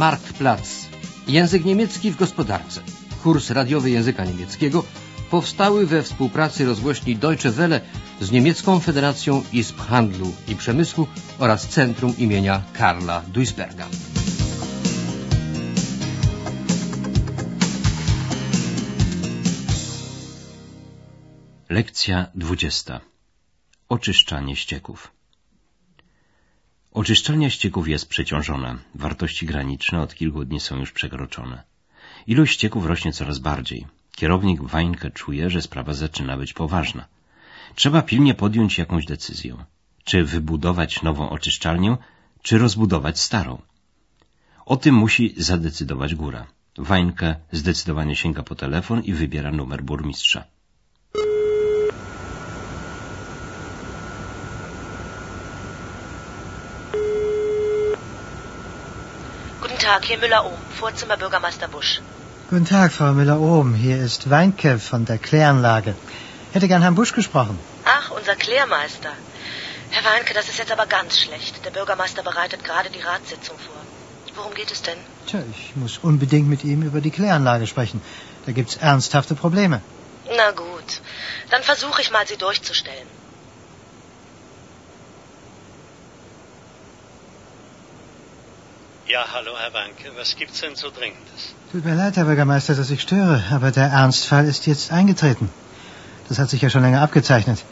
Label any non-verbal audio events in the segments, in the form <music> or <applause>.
Marktplatz. Język niemiecki w gospodarce. Kurs radiowy języka niemieckiego powstały we współpracy rozgłośni Deutsche Welle z Niemiecką Federacją Izb Handlu i Przemysłu oraz Centrum imienia Karla Duisberga. Lekcja dwudziesta. Oczyszczanie ścieków. Oczyszczalnia ścieków jest przeciążona. Wartości graniczne od kilku dni są już przekroczone. Ilość ścieków rośnie coraz bardziej. Kierownik Wańkę czuje, że sprawa zaczyna być poważna. Trzeba pilnie podjąć jakąś decyzję. Czy wybudować nową oczyszczalnię, czy rozbudować starą. O tym musi zadecydować góra. Wańkę zdecydowanie sięga po telefon i wybiera numer burmistrza. Tag, hier Müller-Ohm, Vorzimmer Bürgermeister Busch. Guten Tag, Frau Müller-Ohm. Hier ist Weinke von der Kläranlage. Hätte gern Herrn Busch gesprochen. Ach, unser Klärmeister. Herr Weinke, das ist jetzt aber ganz schlecht. Der Bürgermeister bereitet gerade die Ratssitzung vor. Worum geht es denn? Tja, ich muss unbedingt mit ihm über die Kläranlage sprechen. Da gibt's ernsthafte Probleme. Na gut, dann versuche ich mal, sie durchzustellen. Ja, hallo, Herr Wanke. Was gibt's denn so Dringendes? Tut mir leid, Herr Bürgermeister, dass ich störe, aber der Ernstfall ist jetzt eingetreten. Das hat sich ja schon länger abgezeichnet.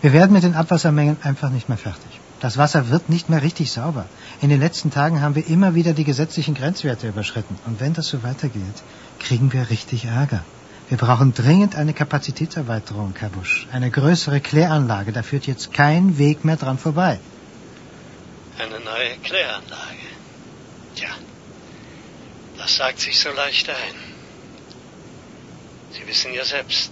Wir werden mit den Abwassermengen einfach nicht mehr fertig. Das Wasser wird nicht mehr richtig sauber. In den letzten Tagen haben wir immer wieder die gesetzlichen Grenzwerte überschritten. Und wenn das so weitergeht, kriegen wir richtig Ärger. Wir brauchen dringend eine Kapazitätserweiterung, Herr Busch. Eine größere Kläranlage. Da führt jetzt kein Weg mehr dran vorbei. Eine neue Kläranlage. Das sagt sich so leicht ein. Sie wissen ja selbst,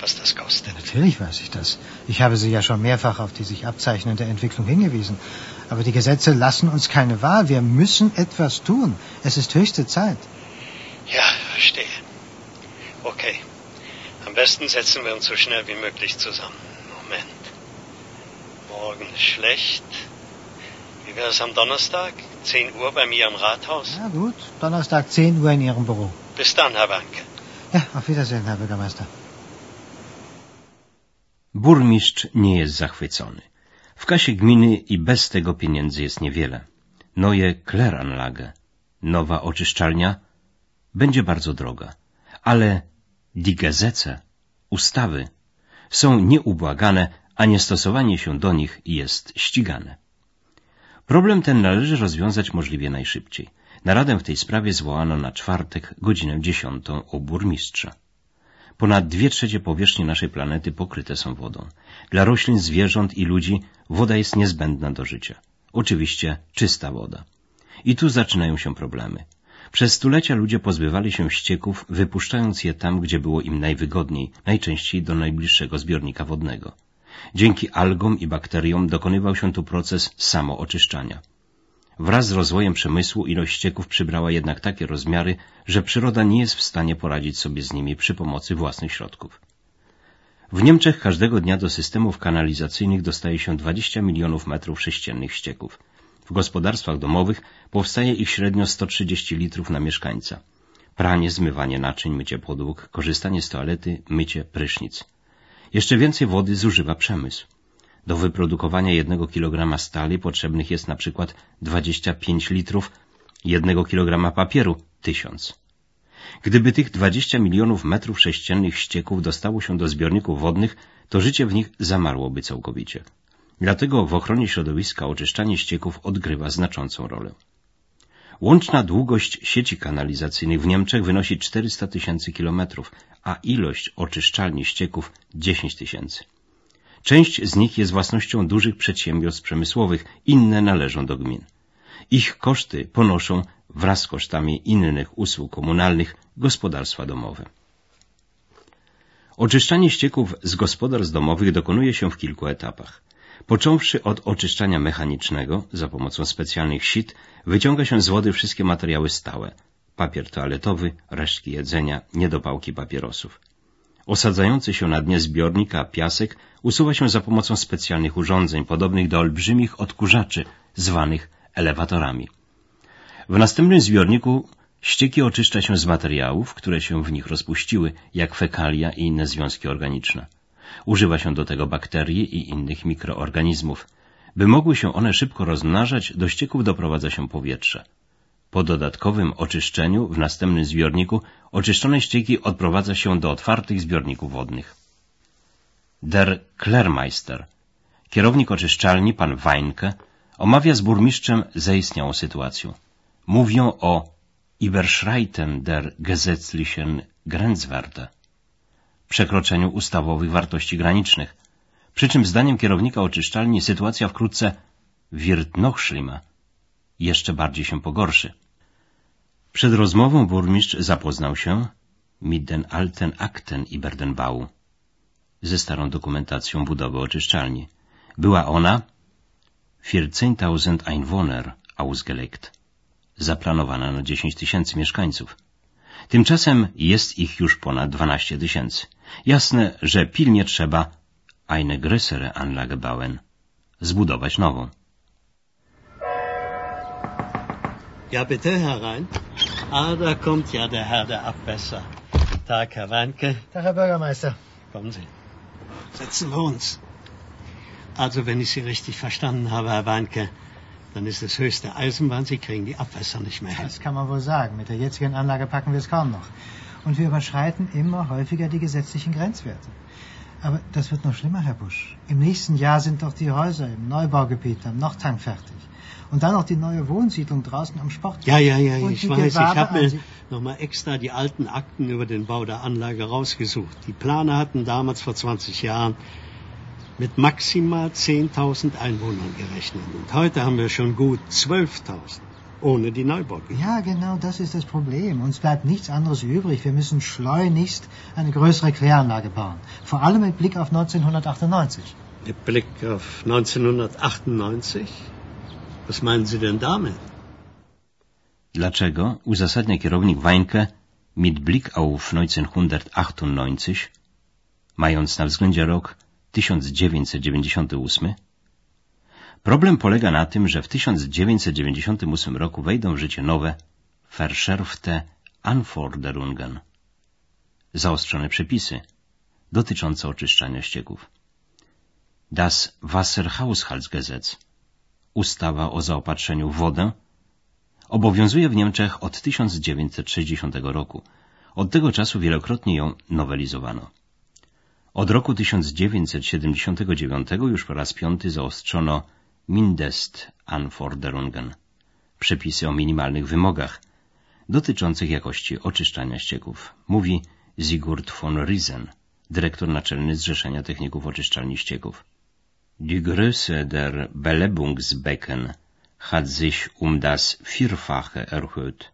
was das kostet. Natürlich weiß ich das. Ich habe Sie ja schon mehrfach auf die sich abzeichnende Entwicklung hingewiesen. Aber die Gesetze lassen uns keine Wahl. Wir müssen etwas tun. Es ist höchste Zeit. Ja, verstehe. Okay. Am besten setzen wir uns so schnell wie möglich zusammen. Moment. Morgen ist schlecht. Wie wäre es am Donnerstag? 10 Uhr bei mir am Rathaus? Ja gut, Donnerstag 10 Uhr in Ihrem Büro. Bis dann, Herr Wanke. Ja, auf Wiedersehen, Herr Bürgermeister. Burmistrz nie jest zachwycony. W kasie gminy i bez tego pieniędzy jest niewiele. Neue Kläranlage, nowa oczyszczalnia, będzie bardzo droga. Ale die Gesetze, ustawy, są nieubłagane, a niestosowanie się do nich jest ścigane. Problem ten należy rozwiązać możliwie najszybciej. Naradę w tej sprawie zwołano na czwartek, godzinę dziesiątą u burmistrza. Ponad dwie trzecie powierzchni naszej planety pokryte są wodą. Dla roślin, zwierząt i ludzi woda jest niezbędna do życia. Oczywiście czysta woda. I tu zaczynają się problemy. Przez stulecia ludzie pozbywali się ścieków, wypuszczając je tam, gdzie było im najwygodniej, najczęściej do najbliższego zbiornika wodnego. Dzięki algom i bakteriom dokonywał się tu proces samooczyszczania. Wraz z rozwojem przemysłu ilość ścieków przybrała jednak takie rozmiary, że przyroda nie jest w stanie poradzić sobie z nimi przy pomocy własnych środków. W Niemczech każdego dnia do systemów kanalizacyjnych dostaje się 20 milionów metrów sześciennych ścieków. W gospodarstwach domowych powstaje ich średnio 130 litrów na mieszkańca. Pranie, zmywanie naczyń, mycie podłóg, korzystanie z toalety, mycie, prysznic. Jeszcze więcej wody zużywa przemysł. Do wyprodukowania jednego kilograma stali potrzebnych jest na przykład 25 litrów, jednego kilograma papieru tysiąc. Gdyby tych 20 milionów metrów sześciennych ścieków dostało się do zbiorników wodnych, to życie w nich zamarłoby całkowicie. Dlatego w ochronie środowiska oczyszczanie ścieków odgrywa znaczącą rolę. Łączna długość sieci kanalizacyjnych w Niemczech wynosi 400 tysięcy kilometrów, a ilość oczyszczalni ścieków 10 tysięcy. Część z nich jest własnością dużych przedsiębiorstw przemysłowych, inne należą do gmin. Ich koszty ponoszą wraz z kosztami innych usług komunalnych gospodarstwa domowe. Oczyszczanie ścieków z gospodarstw domowych dokonuje się w kilku etapach. Począwszy od oczyszczania mechanicznego, za pomocą specjalnych sit, wyciąga się z wody wszystkie materiały stałe, papier toaletowy, resztki jedzenia, niedopałki papierosów. Osadzający się na dnie zbiornika piasek usuwa się za pomocą specjalnych urządzeń podobnych do olbrzymich odkurzaczy, zwanych elewatorami. W następnym zbiorniku ścieki oczyszcza się z materiałów, które się w nich rozpuściły, jak fekalia i inne związki organiczne. Używa się do tego bakterii i innych mikroorganizmów. By mogły się one szybko rozmnażać, do ścieków doprowadza się powietrze. Po dodatkowym oczyszczeniu w następnym zbiorniku oczyszczone ścieki odprowadza się do otwartych zbiorników wodnych. Der Klermeister, kierownik oczyszczalni, pan Weinke, omawia z burmistrzem zaistniałą sytuację. Mówią o Überschreiten der gesetzlichen Grenzwerte, przekroczeniu ustawowych wartości granicznych, przy czym zdaniem kierownika oczyszczalni sytuacja wkrótce wird noch schlimmer, jeszcze bardziej się pogorszy. Przed rozmową burmistrz zapoznał się mit den alten Akten Iberdenbau ze starą dokumentacją budowy oczyszczalni. Była ona 14.000 Einwohner ausgelegt, zaplanowana na 10 tysięcy mieszkańców. Tymczasem jest ich już ponad 12 tysięcy. Jasne, że pilnie trzeba eine größere Anlage bauen, zbudować nową. Ja, bitte herein. Ah, da kommt ja der Herr der Abwässer. Tag, Herr Weinke. Tag, Herr Bürgermeister. Kommen Sie. Setzen wir uns. Also, wenn ich Sie richtig verstanden habe, Herr Weinke, dann ist es höchste Eisenbahn, Sie kriegen die Abwässer nicht mehr hin. Das kann man wohl sagen. Mit der jetzigen Anlage packen wir es kaum noch. Und wir überschreiten immer häufiger die gesetzlichen Grenzwerte. Aber das wird noch schlimmer, Herr Busch. Im nächsten Jahr sind doch die Häuser im Neubaugebiet am Nordhang fertig. Und dann noch die neue Wohnsiedlung draußen am Sport. Ja, ja, ja, Und ich weiß. Ich habe mir nochmal extra die alten Akten über den Bau der Anlage rausgesucht. Die Planer hatten damals vor 20 Jahren mit maximal 10.000 Einwohnern gerechnet. Und heute haben wir schon gut 12.000, ohne die Neubaugebiete. Ja, genau das ist das Problem. Uns bleibt nichts anderes übrig. Wir müssen schleunigst eine größere Kläranlage bauen. Vor allem mit Blick auf 1998. Mit Blick auf 1998? Was meinen Sie denn damit? Dlaczego uzasadnia kierownik Weinke mit Blick auf 1998, mając na względzie rok 1998? Problem polega na tym, że w 1998 roku wejdą w życie nowe verschärfte Anforderungen, zaostrzone przepisy dotyczące oczyszczania ścieków. Das Wasserhaushaltsgesetz, ustawa o zaopatrzeniu w wodę, obowiązuje w Niemczech od 1960 roku. Od tego czasu wielokrotnie ją nowelizowano. Od roku 1979 już po raz piąty zaostrzono Mindestanforderungen, przepisy o minimalnych wymogach dotyczących jakości oczyszczania ścieków, mówi Sigurd von Riesen, dyrektor naczelny Zrzeszenia Techników Oczyszczalni Ścieków. Die Größe der Belebungsbecken hat sich um das Vierfache erhöht.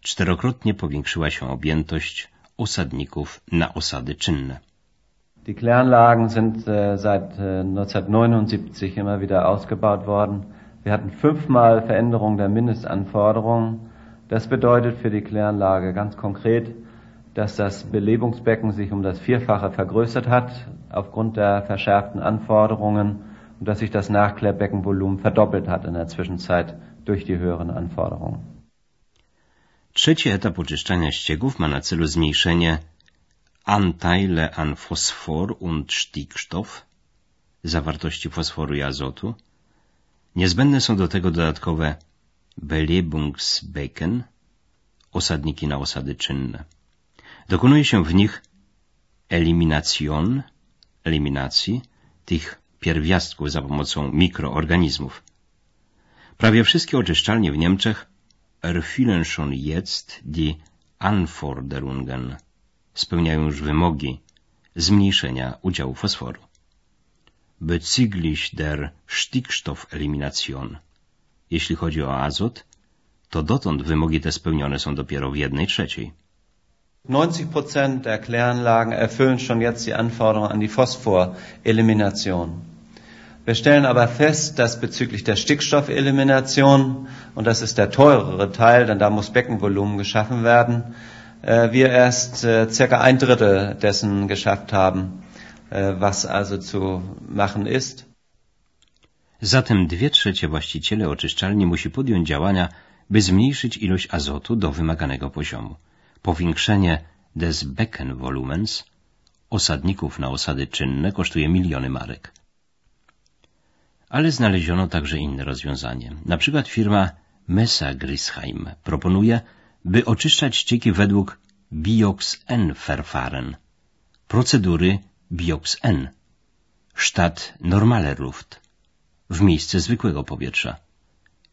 Czterokrotnie powiększyła się objętość osadników na osady czynne. Die Kläranlagen sind äh, seit äh, 1979 immer wieder ausgebaut worden. Wir hatten fünfmal Veränderung der Mindestanforderungen. Das bedeutet für die Kläranlage ganz konkret, dass das Belebungsbecken sich um das Vierfache vergrößert hat aufgrund der verschärften Anforderungen und dass sich das Nachklärbeckenvolumen verdoppelt hat in der Zwischenzeit durch die höheren Anforderungen. Trzeci etap oczyszczania ścieków ma na celu zmniejszenie Anteile an Phosphor und Stickstoff, zawartości fosforu i azotu. Niezbędne są do tego dodatkowe Belebungsbecken, osadniki na osady czynne. Dokonuje się w nich elimination, eliminacji tych pierwiastków za pomocą mikroorganizmów. Prawie wszystkie oczyszczalnie w Niemczech erfüllen schon jetzt die Anforderungen, spełniają już wymogi zmniejszenia udziału fosforu. Bezüglich der Stickstoffelimination, jeśli chodzi o azot, to dotąd wymogi te spełnione są dopiero w jednej trzeciej. 90% der Kläranlagen erfüllen schon jetzt die Anforderungen an die Phosphorelimination. Wir stellen aber fest, dass bezüglich der Stickstoffelimination, und das ist der teurere Teil, denn da muss Beckenvolumen geschaffen werden, wir erst äh, circa ein Drittel dessen geschafft haben, äh, was also zu machen ist. Zatem dwie trzecie właściciele oczyszczalni musi podjąć działania, by zmniejszyć ilość azotu do wymaganego poziomu. Powiększenie des Beckenvolumens osadników na osady czynne kosztuje miliony marek. Ale znaleziono także inne rozwiązanie. Na przykład firma Messa Grisheim proponuje, by oczyszczać ścieki według Biox-N-Verfahren, procedury Biox-N, statt normaler Luft, w miejsce zwykłego powietrza.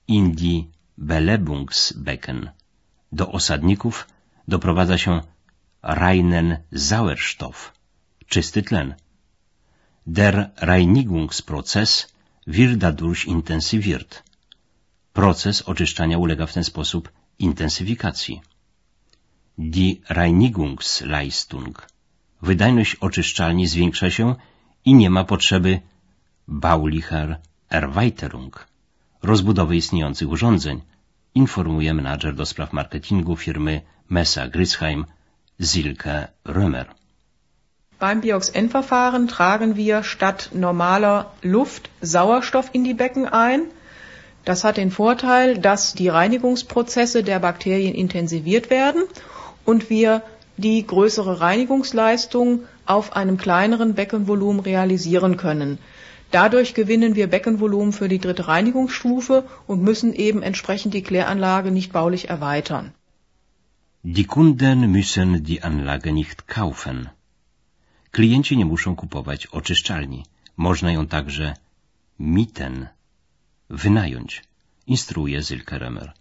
Indii Belebungsbecken. Do osadników doprowadza się reinen Sauerstoff, czysty tlen. Der Reinigungsprozess wird dadurch intensiviert. Proces oczyszczania ulega w ten sposób intensyfikacji. Die Reinigungsleistung. Wydajność oczyszczalni zwiększa się i nie ma potrzeby Baulicher Erweiterung, rozbudowy istniejących urządzeń, informuje menadżer do spraw marketingu firmy Messa Grisheim Silke Römer. Beim Biox-N-Verfahren tragen wir statt normaler Luft Sauerstoff in die Becken ein. Das hat den Vorteil, dass die Reinigungsprozesse der Bakterien intensiviert werden und wir die größere Reinigungsleistung auf einem kleineren Beckenvolumen realisieren können. Dadurch gewinnen wir Beckenvolumen für die dritte Reinigungsstufe und müssen eben entsprechend die Kläranlage nicht baulich erweitern. Die Kunden müssen die Anlage nicht kaufen. Klienci nie muszą kupować oczyszczalni. Można ją także mieten, wynająć, instruuje Silke Römer.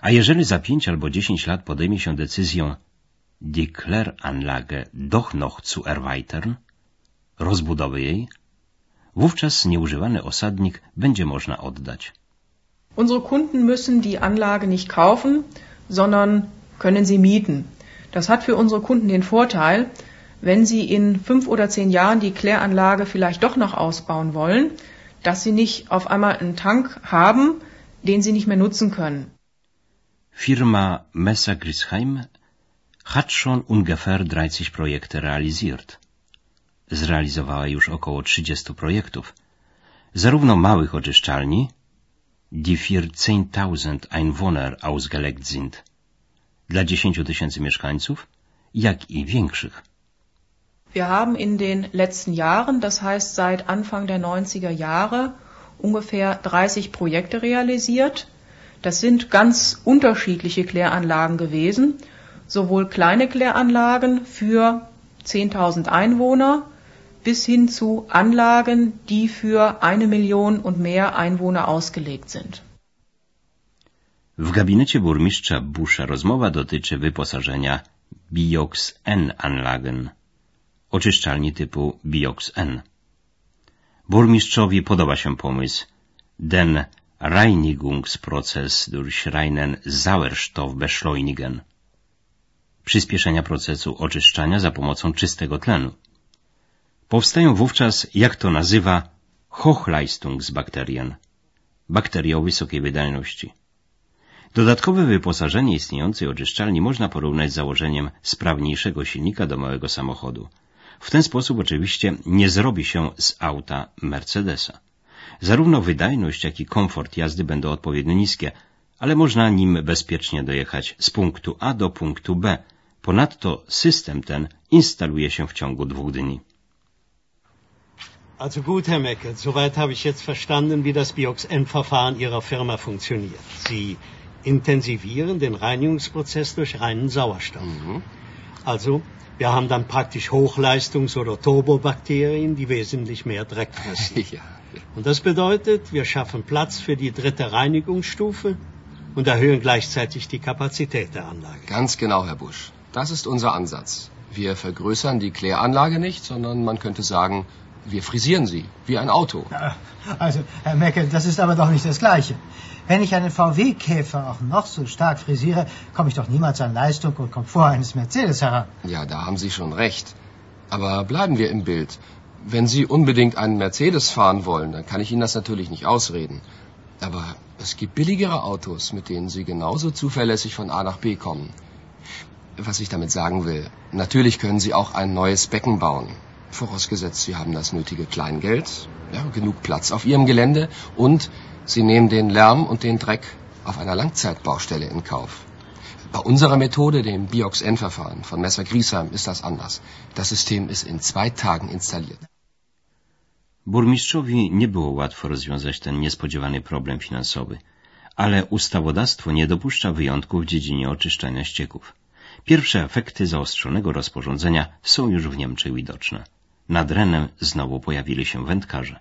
A jeżeli za pięć albo dziesięć lat podejmie się decyzję die Kläranlage doch noch zu erweitern, rozbudowy jej, wówczas nieużywany osadnik będzie można oddać. Unsere Kunden müssen die Anlage nicht kaufen, sondern können sie mieten. Das hat für unsere Kunden den Vorteil, wenn sie in fünf oder zehn Jahren die Kläranlage vielleicht doch noch ausbauen wollen, dass sie nicht auf einmal einen Tank haben, den sie nicht mehr nutzen können. Firma Messa Grisheim hat schon ungefähr 30 Projekte realisiert. Zrealizowała już około 30 projektów. Zarówno małych oczyszczalni, die für 10.000 Einwohner ausgelegt sind, dla 10 tysięcy mieszkańców, jak i większych. Wir haben in den letzten Jahren, das heißt seit Anfang der 90er Jahre, ungefähr 30 Projekte realisiert. Das sind ganz unterschiedliche Kläranlagen gewesen, sowohl kleine Kläranlagen für 10.000 Einwohner bis hin zu Anlagen, die für eine Million und mehr Einwohner ausgelegt sind. W gabinecie burmistrza Busza rozmowa dotyczy wyposażenia Biox-N-Anlagen, oczyszczalni typu Biox-N. Burmistrzowi podoba się pomysł den Reinigungsprozess durch reinen Sauerstoff beschleunigen, przyspieszenia procesu oczyszczania za pomocą czystego tlenu. Powstają wówczas, jak to nazywa, Hochleistungsbakterien, bakterie o wysokiej wydajności. Dodatkowe wyposażenie istniejącej oczyszczalni można porównać z założeniem sprawniejszego silnika do małego samochodu. W ten sposób oczywiście nie zrobi się z auta Mercedesa. Zarówno wydajność, jak i komfort jazdy będą odpowiednio niskie, ale można nim bezpiecznie dojechać z punktu A do punktu B. Ponadto system ten instaluje się w ciągu dwóch dni. Also gut, Herr Meckert, soweit habe ich jetzt verstanden, wie das Biox-N-Verfahren Ihrer Firma funktioniert. Sie intensivieren den Reinigungsprozess durch reinen Sauerstoff. Mhm. Also, wir haben dann praktisch Hochleistungs- oder Turbobakterien, die wesentlich mehr Dreck fressen. <laughs> Ja. Und das bedeutet, wir schaffen Platz für die dritte Reinigungsstufe und erhöhen gleichzeitig die Kapazität der Anlage. Ganz genau, Herr Busch. Das ist unser Ansatz. Wir vergrößern die Kläranlage nicht, sondern man könnte sagen, wir frisieren sie, wie ein Auto. Also, Herr Meckel, das ist aber doch nicht das Gleiche. Wenn ich einen VW-Käfer auch noch so stark frisiere, komme ich doch niemals an Leistung und Komfort eines Mercedes heran. Ja, da haben Sie schon recht. Aber bleiben wir im Bild. Wenn Sie unbedingt einen Mercedes fahren wollen, dann kann ich Ihnen das natürlich nicht ausreden. Aber es gibt billigere Autos, mit denen Sie genauso zuverlässig von A nach B kommen. Was ich damit sagen will, natürlich können Sie auch ein neues Becken bauen. Vorausgesetzt, Sie haben das nötige Kleingeld, ja, genug Platz auf Ihrem Gelände und Sie nehmen den Lärm und den Dreck auf einer Langzeitbaustelle in Kauf. Bei unserer Methode, dem Biox-N-Verfahren von Messer Griesheim, ist das anders. Das System ist in zwei Tagen installiert. Burmistrzowi nie było łatwo rozwiązać ten niespodziewany problem finansowy, ale ustawodawstwo nie dopuszcza wyjątków w dziedzinie oczyszczania ścieków. Pierwsze efekty zaostrzonego rozporządzenia są już w Niemczech widoczne. Nad Renem znowu pojawili się wędkarze.